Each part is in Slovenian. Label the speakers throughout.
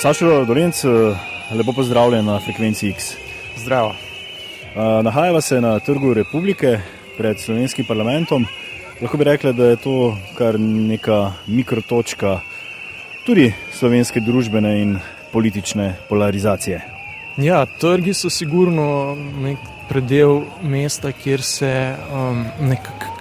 Speaker 1: Sašo Dolenc, lepo pozdravljen na frekvenci X.
Speaker 2: Zdravo.
Speaker 1: Nahajava se na trgu Republike pred slovenskim parlamentom. Lahko bi rekli, da je to kar neka mikrotočka tudi slovenske družbene in politične polarizacije.
Speaker 2: Ja, trgi so sigurno nek predel mesta, kjer se um, nekako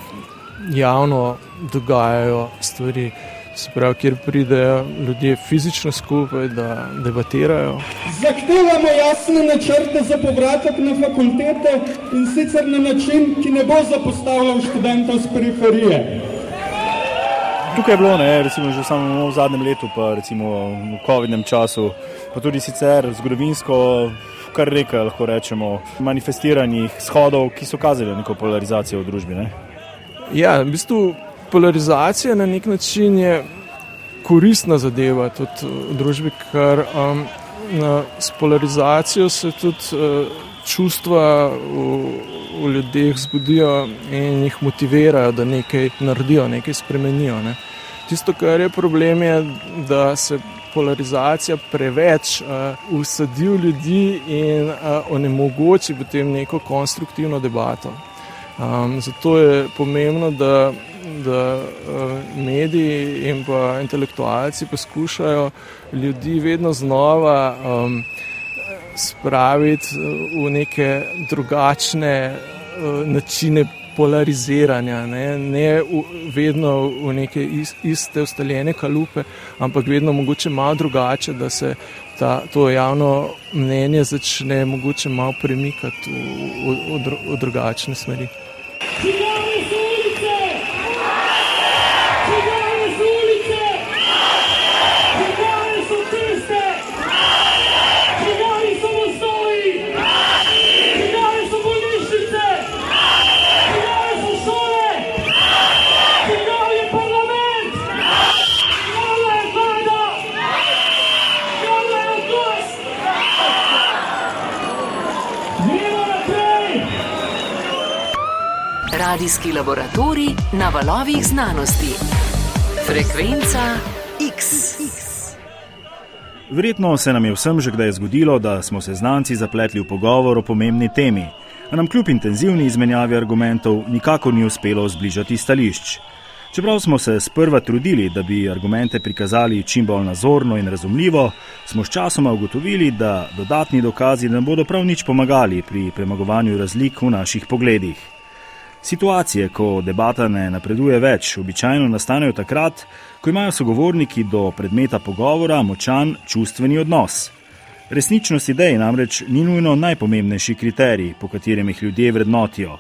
Speaker 2: javno dogajajo stvari se pravi, kjer pridejo ljudje fizično skupaj, da debatirajo.
Speaker 3: Zahtevamo jasne načrte za povratek na fakultete in sicer na način, ki ne bo zapostavljal študentov z periferije.
Speaker 1: Tukaj je bilo, ne, recimo, že samo v zadnjem letu, pa recimo v COVID-nem času, pa tudi sicer zgodovinsko, kar nekaj lahko rečemo, manifestiranih shodov, ki so kazali neko polarizacijo v družbi. Ne.
Speaker 2: Ja, v bistvu polarizacija na nek način je koristna zadeva tudi v družbi, ker um, s polarizacijo se tudi uh, čustva v, v ljudeh zbudijo in jih motivirajo, da nekaj naredijo, nekaj spremenijo. Ne. Tisto, kar je problem, je, da se polarizacija preveč uh, usadi v ljudi in uh, onemogoči potem neko konstruktivno debato. Um, zato je pomembno, da da uh, mediji in pa intelektualci poskušajo ljudi vedno znova um, spraviti v neke drugačne uh, načine polariziranja, ne, ne v, vedno v neke is, iste ustaljene kalupe, ampak vedno mogoče malo drugače, da se ta, to javno mnenje začne mogoče malo premikati v, v, v, v drugačne smeri.
Speaker 4: Radijski laboratorij na valovih znanosti. Frekvenca X.
Speaker 1: Verjetno se nam je vsem že kdaj zgodilo, da smo se znanci zapletli v pogovor o pomembni temi, a nam kljub intenzivni izmenjavi argumentov nikako ni uspelo zbližati stališč. Čeprav smo se sprva trudili, da bi argumente prikazali čim bolj nazorno in razumljivo, smo sčasoma ugotovili, da dodatni dokazi ne bodo prav nič pomagali pri premagovanju razlik v naših pogledih. Situacije, ko debata ne napreduje več, običajno nastanejo takrat, ko imajo sogovorniki do predmeta pogovora močan čustveni odnos. Resničnost idej namreč ni nujno najpomembnejši kriterij, po katerem jih ljudje vrednotijo.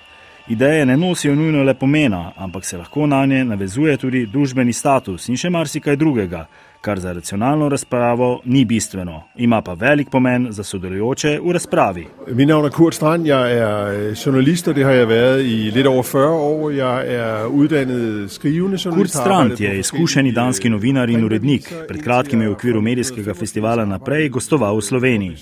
Speaker 1: Ideje ne nosijo nujno le pomena, ampak se lahko na nje navezuje tudi družbeni status in še marsikaj drugega, kar za racionalno razpravo ni bistveno, ima pa velik pomen za sodelujoče v razpravi.
Speaker 5: Min navn er Kurt Strand, jeg er eh, journalist, og det har jeg været i lidt over 40 år. Jeg er uddannet skrivende journalist.
Speaker 1: Kurt Strand je izkušeni danski novinar in urednik. Pred kratkim je v okviru medijskega festivala naprej gostoval v Sloveniji.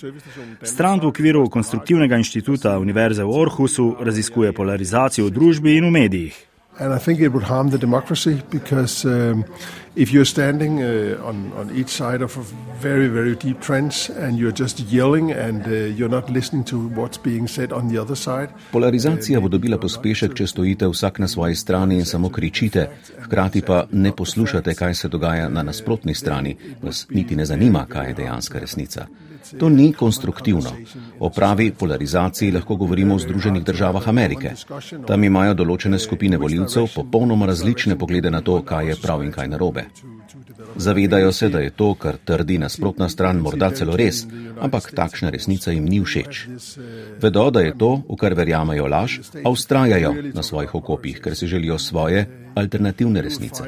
Speaker 1: Strand v okviru konstruktivnega inštituta Univerze v Orhusu raziskuje polarizacijo v družbi in v medijih.
Speaker 5: And I think it would harm the democracy because um, if you're standing uh, on, on each side of a very, very deep trench and you're just yelling and uh, you're not listening to what's being said on the other side.
Speaker 6: Polarizacija bo dobila pospešek, če stojite vsak na svoji strani in samo kričite, hkrati pa ne poslušate, kaj se dogaja na nasprotni strani, vas niti ne zanima, kaj je dejanska resnica. To ni konstruktivno. O pravi polarizaciji lahko govorimo v Združenih državah Amerike. Tam imajo določene skupine voljivcev popolnoma različne poglede na to, kaj je prav in kaj narobe. Zavedajo se, da je to, kar trdi nasprotna stran, morda celo res, ampak takšna resnica jim ni všeč. Vedo, da je to, v kar verjamajo laž, a ustrajajo na svojih okopih, ker si želijo svoje alternativne resnice.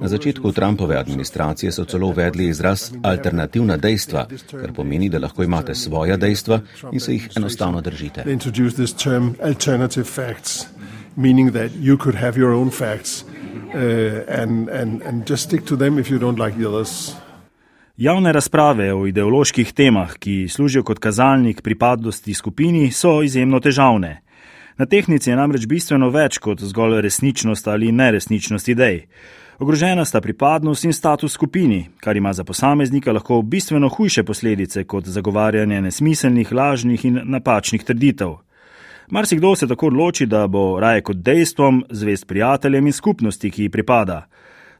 Speaker 6: Na začetku Trumpove administracije so celo uvedli izraz alternativna dejstva, kar pomeni, da lahko imate svoja dejstva in se jih enostavno držite.
Speaker 5: Meaning that you could have your own facts and, and, and just stick to them if you don't like the others.
Speaker 1: Javne razprave o ideoloških temah, ki služijo kot kazalnik pripadnosti skupini, so izjemno težavne. Na tehnici je namreč bistveno več kot zgolj resničnost ali neresničnost idej. Ogrožena sta pripadnost in status skupini, kar ima za posameznika lahko bistveno hujše posledice kot zagovarjanje nesmiselnih, lažnih in napačnih trditev. Marsikdo se tako odloči, da bo raje kot dejstvom zvest prijateljem in skupnosti, ki ji pripada.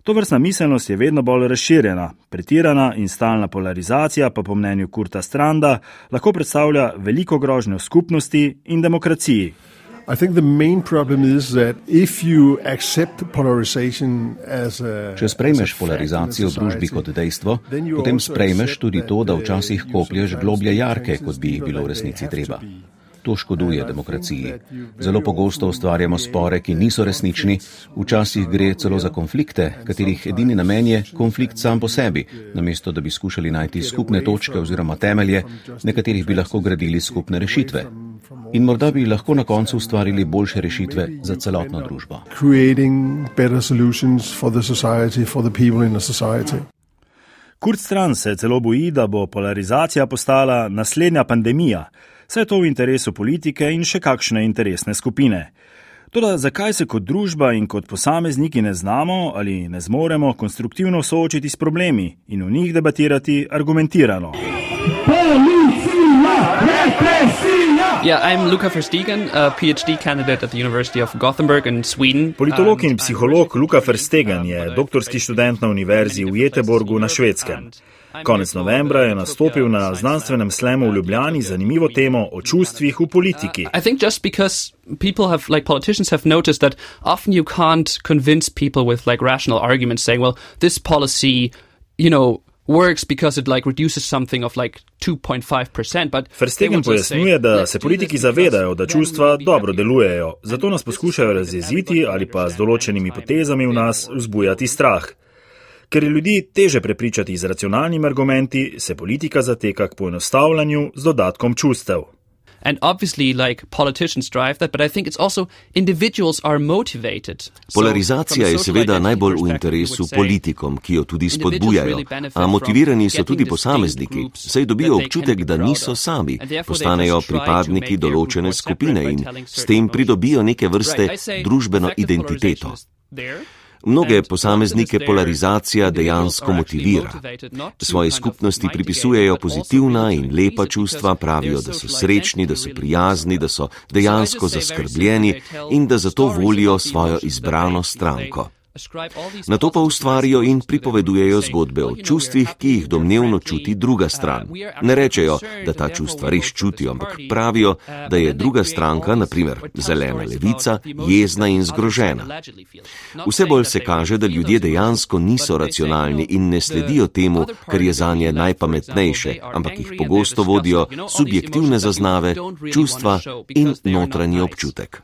Speaker 1: To vrstna miselnost je vedno bolj razširjena, pretirana in stalna polarizacija pa po mnenju Kurta Stranda lahko predstavlja veliko grožnjo skupnosti in demokraciji.
Speaker 6: Če sprejmeš polarizacijo v družbi kot dejstvo, potem sprejmeš tudi to, da včasih koplješ globlje jarke, kot bi jih bilo v resnici treba. To škoduje demokraciji. Zelo pogosto ustvarjamo spore, ki niso resnični, včasih gre celo za konflikte, katerih edini namen je konflikt sam po sebi, namesto da bi skušali najti skupne točke oziroma temelje, na katerih bi lahko gradili skupne rešitve. In morda bi lahko na koncu ustvarili boljše rešitve za celotno družbo.
Speaker 1: Kurt Stran se celo boji, da bo polarizacija postala naslednja pandemija. Vse to v interesu politike in še kakšne interesne skupine. Toda zakaj se kot družba in kot posamezniki ne znamo ali ne zmoremo konstruktivno soočiti s problemi in o njih debatirati argumentirano?
Speaker 7: Yeah, I'm Luca Verstegen, a PhD candidate at the University of Gothenburg in Sweden.
Speaker 1: Politolog in psiholog Luca Verstegen je doktorski študent na univerzi v Jeteborgu na švedskem. Konec novembra je nastopil na znanstvenem slemu v Ljubljani zanimivo temo o čustvih v politiki.
Speaker 7: People have, like politicians, have noticed that often you can't convince people with like rational arguments saying, well, this policy, you know, works because it like reduces something of like 2.5%. But
Speaker 1: Verstegen pojasnjuje, da se politiki zavedajo, da čustva dobro delujejo, zato nas poskušajo razjeziti ali pa z določenimi potezami v nas vzbujati strah. Ker je ljudi teže prepričati z racionalnimi argumenti, se politika zateka k poenostavljanju z dodatkom čustev.
Speaker 7: And obviously, like politicians drive that, but I think it's also individuals are motivated.
Speaker 8: Polarizacija je seveda najbolj v interesu politikom, ki jo tudi spodbujajo, a motivirani so tudi posamezniki, saj dobijo občutek, da niso sami, postanejo pripadniki določene skupine in s tem pridobijo neke vrste družbeno identiteto. Mnoge posameznike polarizacija dejansko motivira. Svoji skupnosti pripisujejo pozitivna in lepa čustva, pravijo, da so srečni, da so prijazni, da so dejansko zaskrbljeni in da zato volijo svojo izbrano stranko. Na to pa ustvarijo in pripovedujejo zgodbe o čustvih, ki jih domnevno čuti druga stran. Ne rečejo, da ta čustva res čutijo, ampak pravijo, da je druga stranka, naprimer zelena levica, jezna in zgrožena. Vse bolj se kaže, da ljudje dejansko niso racionalni in ne sledijo temu, kar je za nje najpametnejše, ampak jih pogosto vodijo subjektivne zaznave, čustva in notranji občutek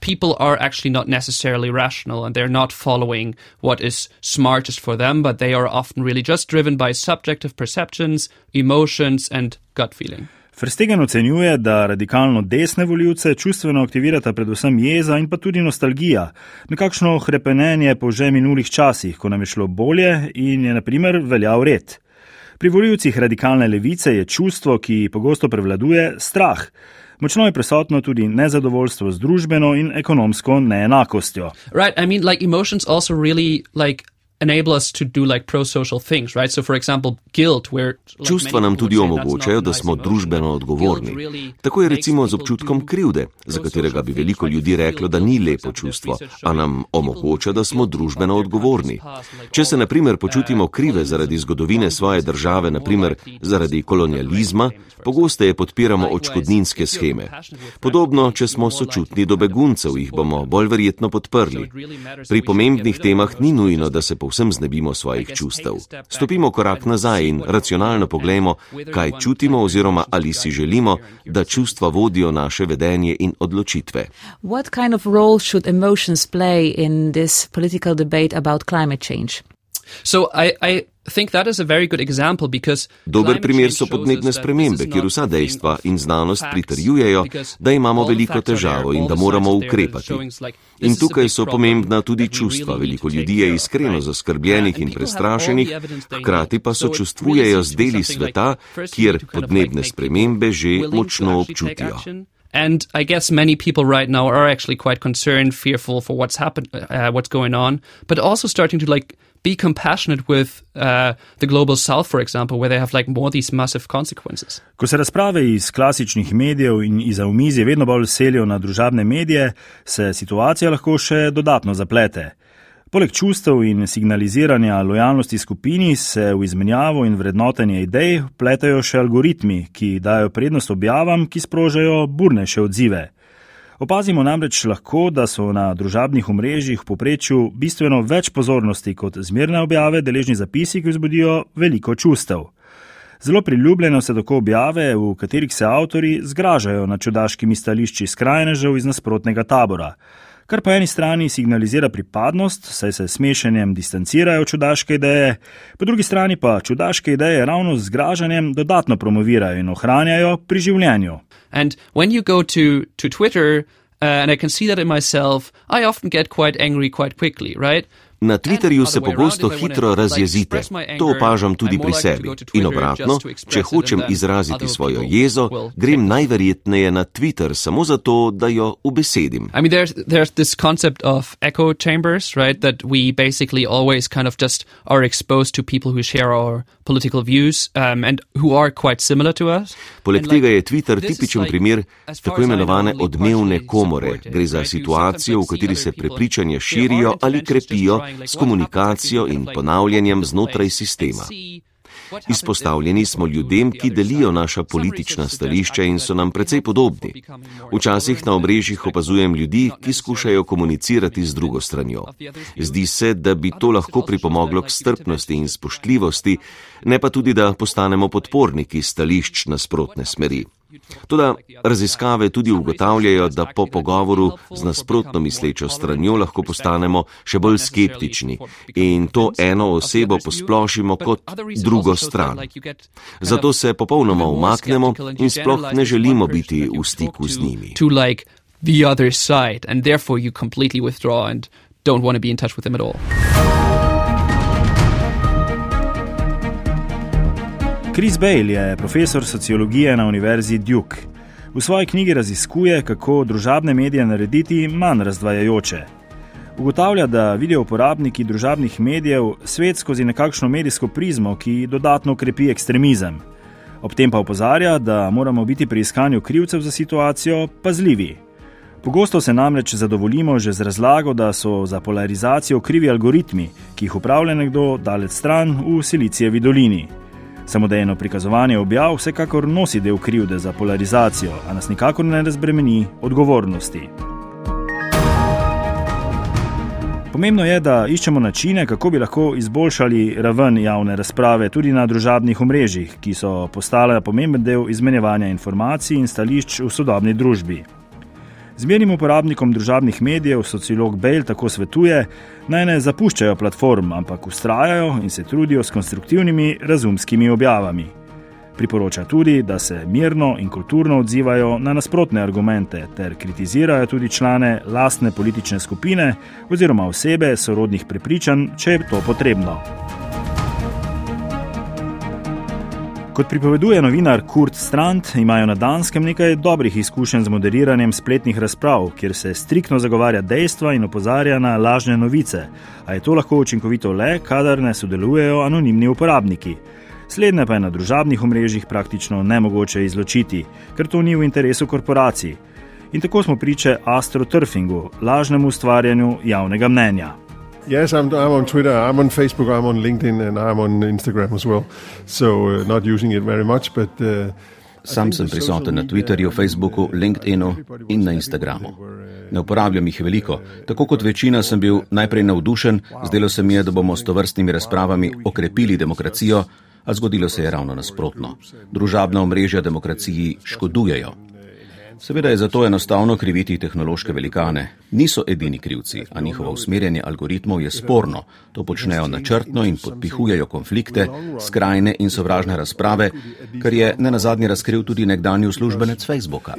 Speaker 7: what is smartest for them, but they are often really just driven by subjective perceptions, emotions, and gut feeling.
Speaker 1: Verstegen ocenjuje, da radikalno desne voljivce čustveno aktivirata predvsem jeza in pa tudi nostalgija, nekakšno hrepenenje po že minulih časih, ko nam je šlo bolje in je naprimer veljal red. Pri voljivcih radikalne levice je čustvo, ki pogosto prevladuje, strah. Močno je prisotno tudi nezadovoljstvo z družbeno in ekonomsko neenakostjo.
Speaker 7: Right, I mean, like emotions also really like enable us to do like pro-social things, right? So for example, guilt, where
Speaker 8: Čustva nam tudi omogočajo, da smo družbeno odgovorni. Tako je recimo z občutkom krivde, za katerega bi veliko ljudi reklo, da ni lepo čustvo, a nam omogoča, da smo družbeno odgovorni. Če se naprimer počutimo krive zaradi zgodovine svoje države, naprimer zaradi kolonializma, pogosteje podpiramo očkodninske scheme. Podobno, če smo sočutni do beguncev, jih bomo bolj verjetno podprli. Pri pomembnih temah ni nujno, da se povsem povsem znebimo svojih čustev. Stopimo korak nazaj in racionalno pogledamo, kaj čutimo oziroma ali si želimo, da čustva vodijo naše vedenje in odločitve.
Speaker 7: So I, I
Speaker 8: Dober primer so podnebne spremembe, kjer vsa dejstva in znanost pritrjujejo, da imamo veliko težavo in da moramo ukrepati. In tukaj so pomembna tudi čustva. Veliko ljudi je iskreno zaskrbljenih in prestrašenih, hkrati pa so čustvujejo z deli sveta, kjer podnebne spremembe že močno občutijo.
Speaker 7: And I guess many people right now are actually quite concerned, fearful for what's happened, uh, what's going on, but also starting to like be compassionate with uh, the global south, for example, where they have like more these massive consequences.
Speaker 1: Ko se razprave iz klasičnih medijev in iz omizje vedno bolj selijo na družabne medije, se situacija lahko še dodatno zaplete. Poleg čustev in signaliziranja lojalnosti skupini se v izmenjavo in vrednotenje idej pletajo še algoritmi, ki dajo prednost objavam, ki sprožajo burnejše odzive. Opazimo namreč lahko, da so na družabnih omrežjih v poprečju bistveno več pozornosti kot zmerne objave deležni zapisi, ki vzbudijo veliko čustev. Zelo priljubljeno se tako objave, v katerih se avtori zgražajo nad čudaškimi stališči skrajnežev iz nasprotnega tabora kar po eni strani signalizira pripadnost, saj se smešenjem distancirajo čudaške ideje, po drugi strani pa čudaške ideje ravno z zgražanjem dodatno promovirajo in ohranjajo pri življenju.
Speaker 7: And when you go to, to Twitter, uh, and I can see that in myself, I often get quite angry quite quickly, right?
Speaker 8: Na Twitterju se pogosto hitro razjezite. To opažam tudi pri sebi. In obratno, če hočem izraziti svojo jezo, grem najverjetneje na Twitter samo zato, da jo ubesedim.
Speaker 7: I mean, there's, there's this concept of echo chambers, right? That we basically always kind of just are exposed to people who share our political views um, and who are quite similar to us.
Speaker 8: Poleg tega je Twitter tipičen primer tako imenovane odmevne komore. Gre za situacijo, v kateri se prepričanja širijo ali krepijo s komunikacijo in ponavljanjem znotraj sistema. Izpostavljeni smo ljudem, ki delijo naša politična stališča in so nam precej podobni. Včasih na obrežjih opazujem ljudi, ki skušajo komunicirati z drugo stranjo. Zdi se, da bi to lahko pripomoglo k strpnosti in spoštljivosti, ne pa tudi, da postanemo podporniki stališč nasprotne smeri. Toda raziskave tudi ugotavljajo, da po pogovoru z nasprotno mislečo stranjo lahko postanemo še bolj skeptični in to eno osebo posplošimo kot drugo stran. Zato se popolnoma umaknemo in sploh ne želimo biti v stiku z njimi. The other side, and therefore you completely withdraw and don't want to be in touch with them at all.
Speaker 1: Chris Bale je profesor sociologije na Univerzi Duke. V svoji knjigi raziskuje, kako družabne medije narediti manj razdvajajoče. Ugotavlja, da vidijo uporabniki družabnih medijev svet skozi nekakšno medijsko prizmo, ki dodatno krepi ekstremizem. Ob tem pa opozarja, da moramo biti pri iskanju krivcev za situacijo pazljivi. Pogosto se namreč zadovoljimo že z razlago, da so za polarizacijo krivi algoritmi, ki jih upravlja nekdo daleč stran v Silicijevi dolini. Samodejno prikazovanje objav vsekakor nosi del krivde za polarizacijo, a nas nikakor ne razbremeni odgovornosti. Pomembno je, da iščemo načine, kako bi lahko izboljšali raven javne razprave tudi na družabnih omrežjih, ki so postale pomemben del izmenjevanja informacij in stališč v sodobni družbi. Zmernim uporabnikom družabnih medijev sociolog Bale tako svetuje, naj ne zapuščajo platform, ampak ustrajajo in se trudijo s konstruktivnimi razumskimi objavami. Priporoča tudi, da se mirno in kulturno odzivajo na nasprotne argumente ter kritizirajo tudi člane lastne politične skupine oziroma osebe sorodnih prepričanj, če je to potrebno. Kot pripoveduje novinar Kurt Strand, imajo na Danskem nekaj dobrih izkušenj z moderiranjem spletnih razprav, kjer se striktno zagovarja dejstva in opozarja na lažne novice, a je to lahko učinkovito le, kadar ne sodelujejo anonimni uporabniki. Slednje pa je na družabnih omrežjih praktično nemogoče izločiti, ker to ni v interesu korporacij. In tako smo priče astroturfingu, lažnemu ustvarjanju javnega mnenja.
Speaker 5: Yes, I'm, I'm on Twitter, I'm on Facebook, I'm on LinkedIn, and I'm on Instagram as well. So, uh, not using it very much, but. Uh,
Speaker 6: Sam sem prisoten na Twitterju, Facebooku, LinkedInu in na Instagramu. Ne uporabljam jih veliko. Tako kot večina sem bil najprej navdušen, zdelo se mi je, da bomo s tovrstnimi razpravami okrepili demokracijo, a zgodilo se je ravno nasprotno. Družabna omrežja demokraciji škodujejo. Seveda je zato enostavno kriviti tehnološke velikane. Niso edini krivci, a njihovo usmerjanje algoritmov je sporno. To počnejo načrtno in podpihujejo konflikte, skrajne in sovražne razprave, kar je ne nazadnje razkril tudi nekdanji uslužbenec Facebooka.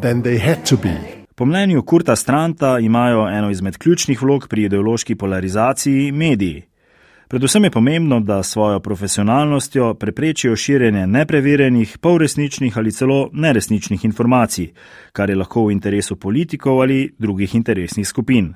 Speaker 1: Than they had to be. Po mnenju Kurta Stranta imajo eno izmed ključnih vlog pri ideološki polarizaciji mediji. Predvsem je pomembno, da svojo profesionalnostjo preprečijo širjenje nepreverjenih, polresničnih ali celo neresničnih informacij, kar je lahko v interesu politikov ali drugih interesnih skupin.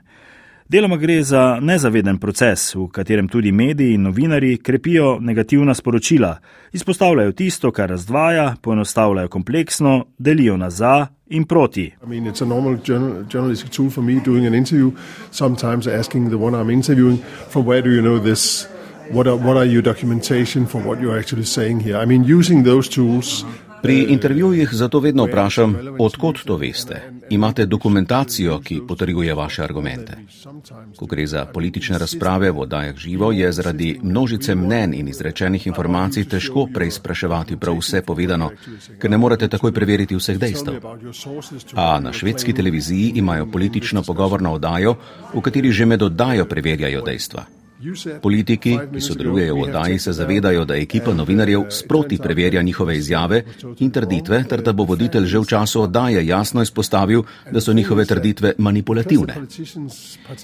Speaker 1: Deloma gre za nezaveden proces, v katerem tudi mediji in novinari krepijo negativna sporočila, izpostavljajo tisto, kar razdvaja, poenostavljajo kompleksno, delijo na za in proti. I mean,
Speaker 5: What are, what are your documentation for what you're actually saying here? I mean, using those tools
Speaker 6: Pri intervjujih zato vedno vprašam, odkot to veste. Imate dokumentacijo, ki potrjuje vaše argumente. Ko gre za politične razprave v oddajah živo, je zaradi množice mnen in izrečenih informacij težko preizpraševati prav vse povedano, ker ne morete takoj preveriti vseh dejstev. A na švedski televiziji imajo politično pogovorno oddajo, v kateri že med oddajo preverjajo dejstva. Politiki, ki sodelujejo v oddaji, se zavedajo, da ekipa novinarjev sproti preverja njihove izjave in trditve, ter da bo voditelj že v času oddaje jasno izpostavil, da so njihove trditve manipulativne.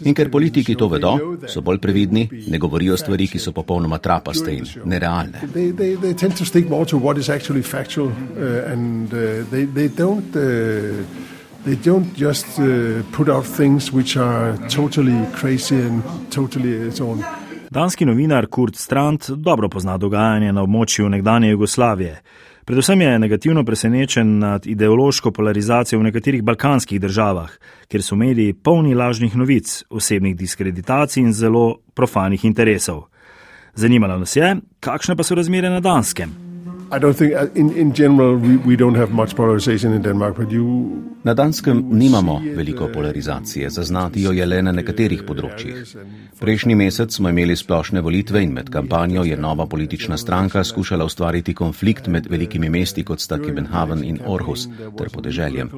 Speaker 6: In ker politiki to vedo, so bolj previdni, ne govorijo stvari, ki so popolnoma trapaste in nerealne.
Speaker 5: They don't just uh, put out things which are totally crazy and totally so on.
Speaker 1: Danski novinar Kurt Strand dobro pozna dogajanje na območju nekdanje Jugoslavije. Predvsem je negativno presenečen nad ideološko polarizacijo v nekaterih balkanskih državah, kjer so mediji polni lažnih novic, osebnih diskreditacij in zelo profanih interesov. Zanimalo nas je, kakšne pa so razmere na Danskem.
Speaker 5: Uh,
Speaker 6: na Danskem nimamo veliko polarizacije, zaznati jo je le na nekaterih področjih. Prejšnji mesec smo imeli splošne volitve in med kampanjo je nova politična stranka skušala ustvariti konflikt med velikimi mesti, kot sta Kebenhaven in Orhus, ter podeželjem.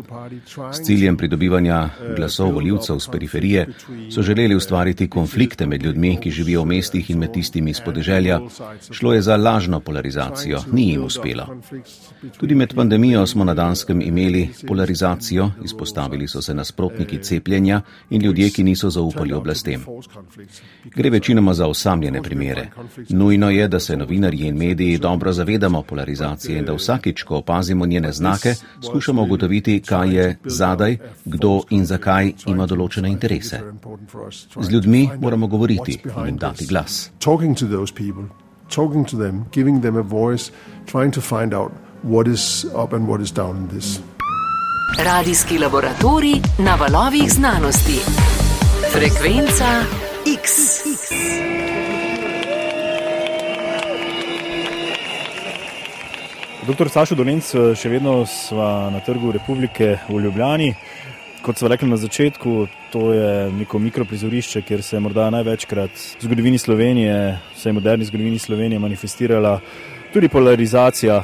Speaker 6: S ciljem pridobivanja glasov voljivcev z periferije so želeli ustvariti konflikte med ljudmi, ki živijo v mestih in med tistimi iz podeželja. Šlo je za lažno polarizacijo, ni uspelo. Tudi med pandemijo smo na Danskem imeli polarizacijo, izpostavili so se nasprotniki cepljenja in ljudje, ki niso zaupali oblastem. Gre večinoma za osamljene primere. Nujno je, da se novinarji in mediji dobro zavedamo polarizacije in da vsakič, ko opazimo njene znake, skušamo ugotoviti, kaj je zadaj, kdo in zakaj ima določene interese. Z ljudmi moramo govoriti in jim dati glas
Speaker 5: talking to them, giving them a voice, trying to find out what is up and what is down in this.
Speaker 4: Radijski laboratorij na valovih znanosti. Frekvenca X.
Speaker 1: Doktor Sašo Dolenc, še vedno sva na trgu Republike v Ljubljani. Kot smo rekli na začetku, to je neko mikroprizorišče, kjer se je morda največkrat v zgodovini Slovenije, vsej moderni zgodovini Slovenije, manifestirala tudi polarizacija.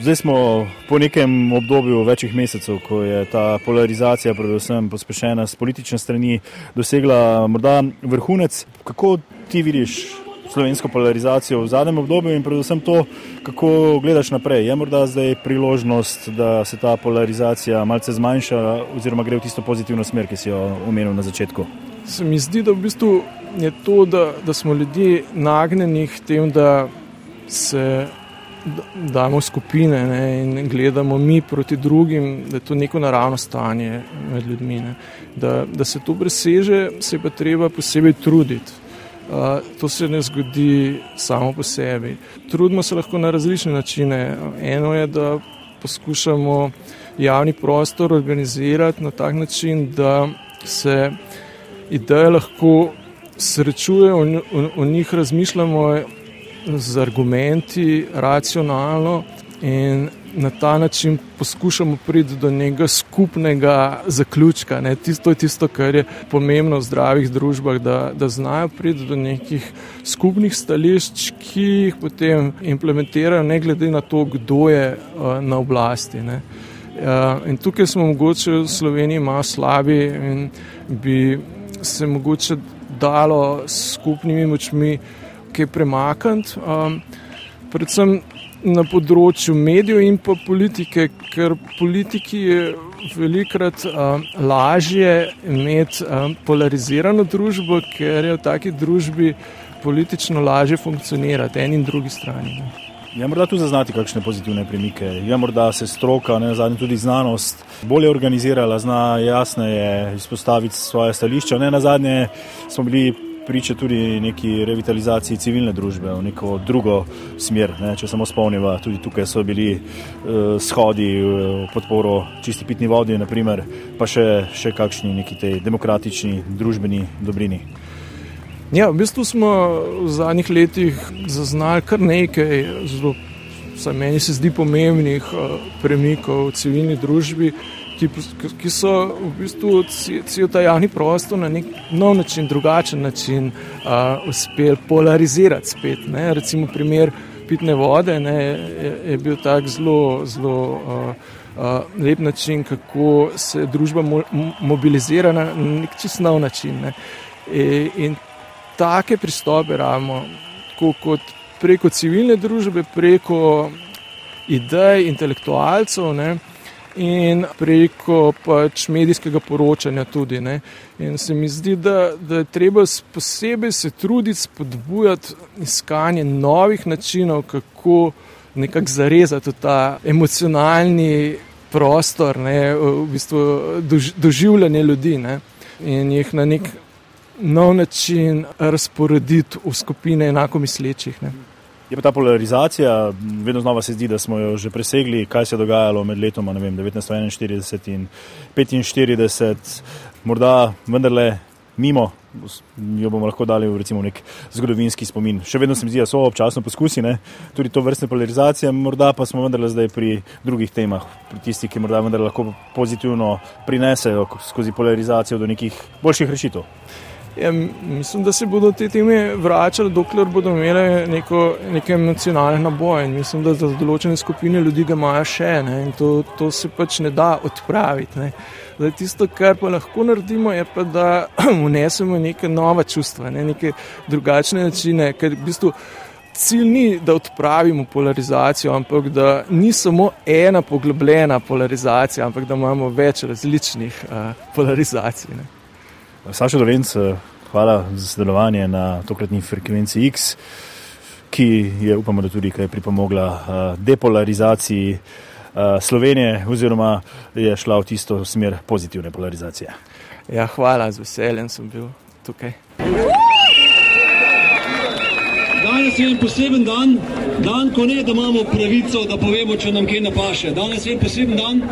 Speaker 1: Zdaj smo po nekem obdobju večjih mesecev, ko je ta polarizacija, predvsem pospešena s politične strani, dosegla morda vrhunec. Kako ti vidiš slovensko polarizacijo v zadnjem obdobju in predvsem to, kako gledaš naprej. Je morda zdaj priložnost, da se ta polarizacija malce zmanjša oziroma gre v tisto pozitivno smer, ki si jo omenil na začetku?
Speaker 2: Se mi zdi, da v bistvu je to, da, da smo ljudje nagnjeni k tem, da se damo skupine ne, in gledamo mi proti drugim, da je to neko naravno stanje med ljudmi. Ne. Da, da se to preseže, se pa treba posebej truditi. To se ne zgodi samo po sebi. Trudimo se lahko na različne načine. Eno je, da poskušamo javni prostor organizirati na tak način, da se ideje lahko srečujejo, o njih razmišljamo z argumenti, racionalno in na ta način poskušamo priti do nekega skupnega zaključka. Ne. To je tisto, kar je pomembno v zdravih družbah, da, da znajo priti do nekih skupnih stališč, ki jih potem implementirajo, ne glede na to, kdo je uh, na oblasti. Ne. Uh, in tukaj smo mogoče v Sloveniji malo slabi in bi se mogoče dalo s skupnimi močmi kaj premakniti. Um, predvsem na področju medijev in pa politike, ker politiki je velikrat uh, lažje imeti uh, polarizirano družbo, ker je v taki družbi politično lažje funkcionirati, eni in drugi strani. Ne.
Speaker 1: Je ja, morda tu zaznati kakšne pozitivne premike, je ja, morda se stroka, ne zadnje tudi znanost, bolje organizirala, zna jasneje izpostaviti svoje stališča. Ne na zadnje smo bili priče tudi neki revitalizaciji civilne družbe v neko drugo smer. Ne. Če samo spomniva, tudi tukaj so bili uh, shodi v podporo čisti pitni vodi, naprimer, pa še, še kakšni neki tej demokratični družbeni dobrini.
Speaker 2: Ja, v bistvu smo v zadnjih letih zaznali kar nekaj zelo, vsaj meni se zdi, pomembnih uh, premikov v civilni družbi ki, ki so v bistvu cel ta javni prostor na nek nov način, drugačen način uh, uspeli polarizirati spet. Ne. Recimo primer pitne vode ne, je, je bil tak zelo, zelo uh, uh, lep način, kako se družba mo mobilizira na nek čist nov način. Ne. E, in take pristope rabimo, kot preko civilne družbe, preko idej, intelektualcev. Ne in preko pač medijskega poročanja tudi. Ne. In se mi zdi, da, da je treba posebej se truditi spodbujati iskanje novih načinov, kako nekako zarezati ta emocionalni prostor, ne, v bistvu dož, doživljanje ljudi ne, in jih na nek nov način razporediti v skupine enako mislečih. Ne.
Speaker 1: Je pa ta polarizacija, vedno znova se zdi, da smo jo že presegli, kaj se je dogajalo med letoma vem, 1941 in 1945, morda vendarle mimo, jo bomo lahko dali v recimo nek zgodovinski spomin. Še vedno se mi zdi, da so občasno poskusi, ne? tudi to vrstne polarizacije, morda pa smo vendarle zdaj pri drugih temah, pri tistih, ki morda vendarle lahko pozitivno prinesejo skozi polarizacijo do nekih boljših rešitev.
Speaker 2: Ja, mislim, da se bodo te teme vračale, dokler bodo imele neko, neke emocionalne naboje. Mislim, da za določene skupine ljudi ga imajo še ne? in to, to se pač ne da odpraviti. Ne? Zdaj, tisto, kar pa lahko naredimo, je pa, da vnesemo neke nove čustva, ne? neke drugačne načine. Ker v bistvu cilj ni, da odpravimo polarizacijo, ampak da ni samo ena poglobljena polarizacija, ampak da imamo več različnih uh, polarizacij. Ne?
Speaker 1: Saša Dolenc, hvala za sodelovanje na tokratni frekvenci X, ki je, upamo, da tudi kaj pripomogla uh, depolarizaciji uh, Slovenije, oziroma je šla v tisto smer pozitivne polarizacije.
Speaker 2: Ja, hvala, z veseljem sem bil tukaj.
Speaker 9: Danes je en poseben dan, dan, ko ne da imamo pravico, da povemo, če nam kaj napaše. Danes je en poseben dan,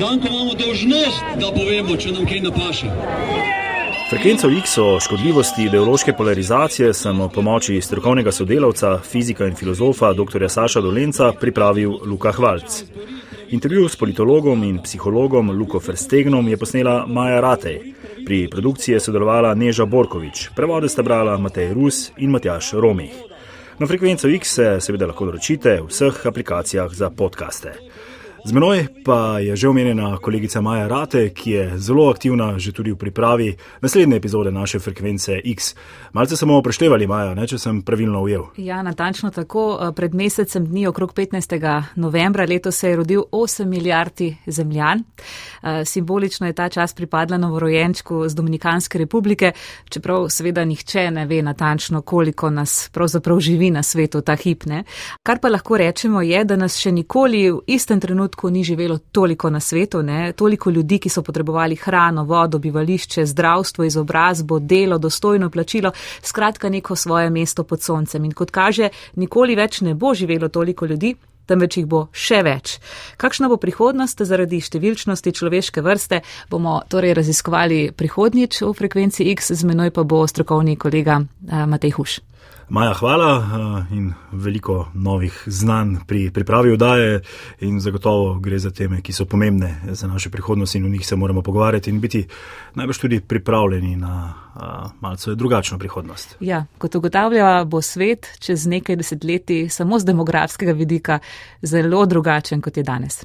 Speaker 9: dan, ko imamo dožnost, da povemo, če nam kaj napaše.
Speaker 1: Frekvenco X o škodljivosti ideološke polarizacije sem o pomoči strokovnega sodelavca, fizika in filozofa dr. Saša Dolenca pripravil Luka Hvalc. Intervju s politologom in psihologom Luko Ferstegnom je posnela Maja Ratej. Pri produkciji je sodelovala Neža Borkovič, prevode sta brala Matej Rus in Matjaš Romih. Na frekvenco X se seveda lahko doročite v vseh aplikacijah za podkaste. Z menoj pa je že omenjena kolegica Maja Rate, ki je zelo aktivna že tudi v pripravi naslednje epizode naše frekvence X. Malce smo preštevali, Maja, ne, če sem pravilno ujel.
Speaker 10: Ja, natančno tako. Eh, pred mesecem dni, okrog 15. novembra letos, se je rodil 8 milijardi zemljan. Eh, simbolično je ta čas pripadla novorojenčku z Dominikanske republike, čeprav seveda nihče ne ve natančno, koliko nas pravzaprav živi na svetu ta hipne. Kar pa lahko rečemo je, da nas še nikoli v istem trenutku trenutku ni živelo toliko na svetu, ne? toliko ljudi, ki so potrebovali hrano, vodo, bivališče, zdravstvo, izobrazbo, delo, dostojno plačilo, skratka neko svoje mesto pod soncem. In kot kaže, nikoli več ne bo živelo toliko ljudi. Temveč jih bo še več. Kakšna bo prihodnost zaradi številčnosti človeške vrste, bomo torej raziskovali prihodnjič v frekvenci X, z menoj pa bo strokovni kolega uh, Matej Huš.
Speaker 1: Maja, hvala eh, in veliko novih znanj pri pripravi vdaje in zagotovo gre za teme, ki so pomembne za našo prihodnost in o njih se moramo pogovarjati in biti najbrž tudi pripravljeni na uh, malce drugačno prihodnost.
Speaker 10: Ja, kot ugotavlja, bo svet čez nekaj desetletij samo z demografskega vidika zelo drugačen, kot je danes.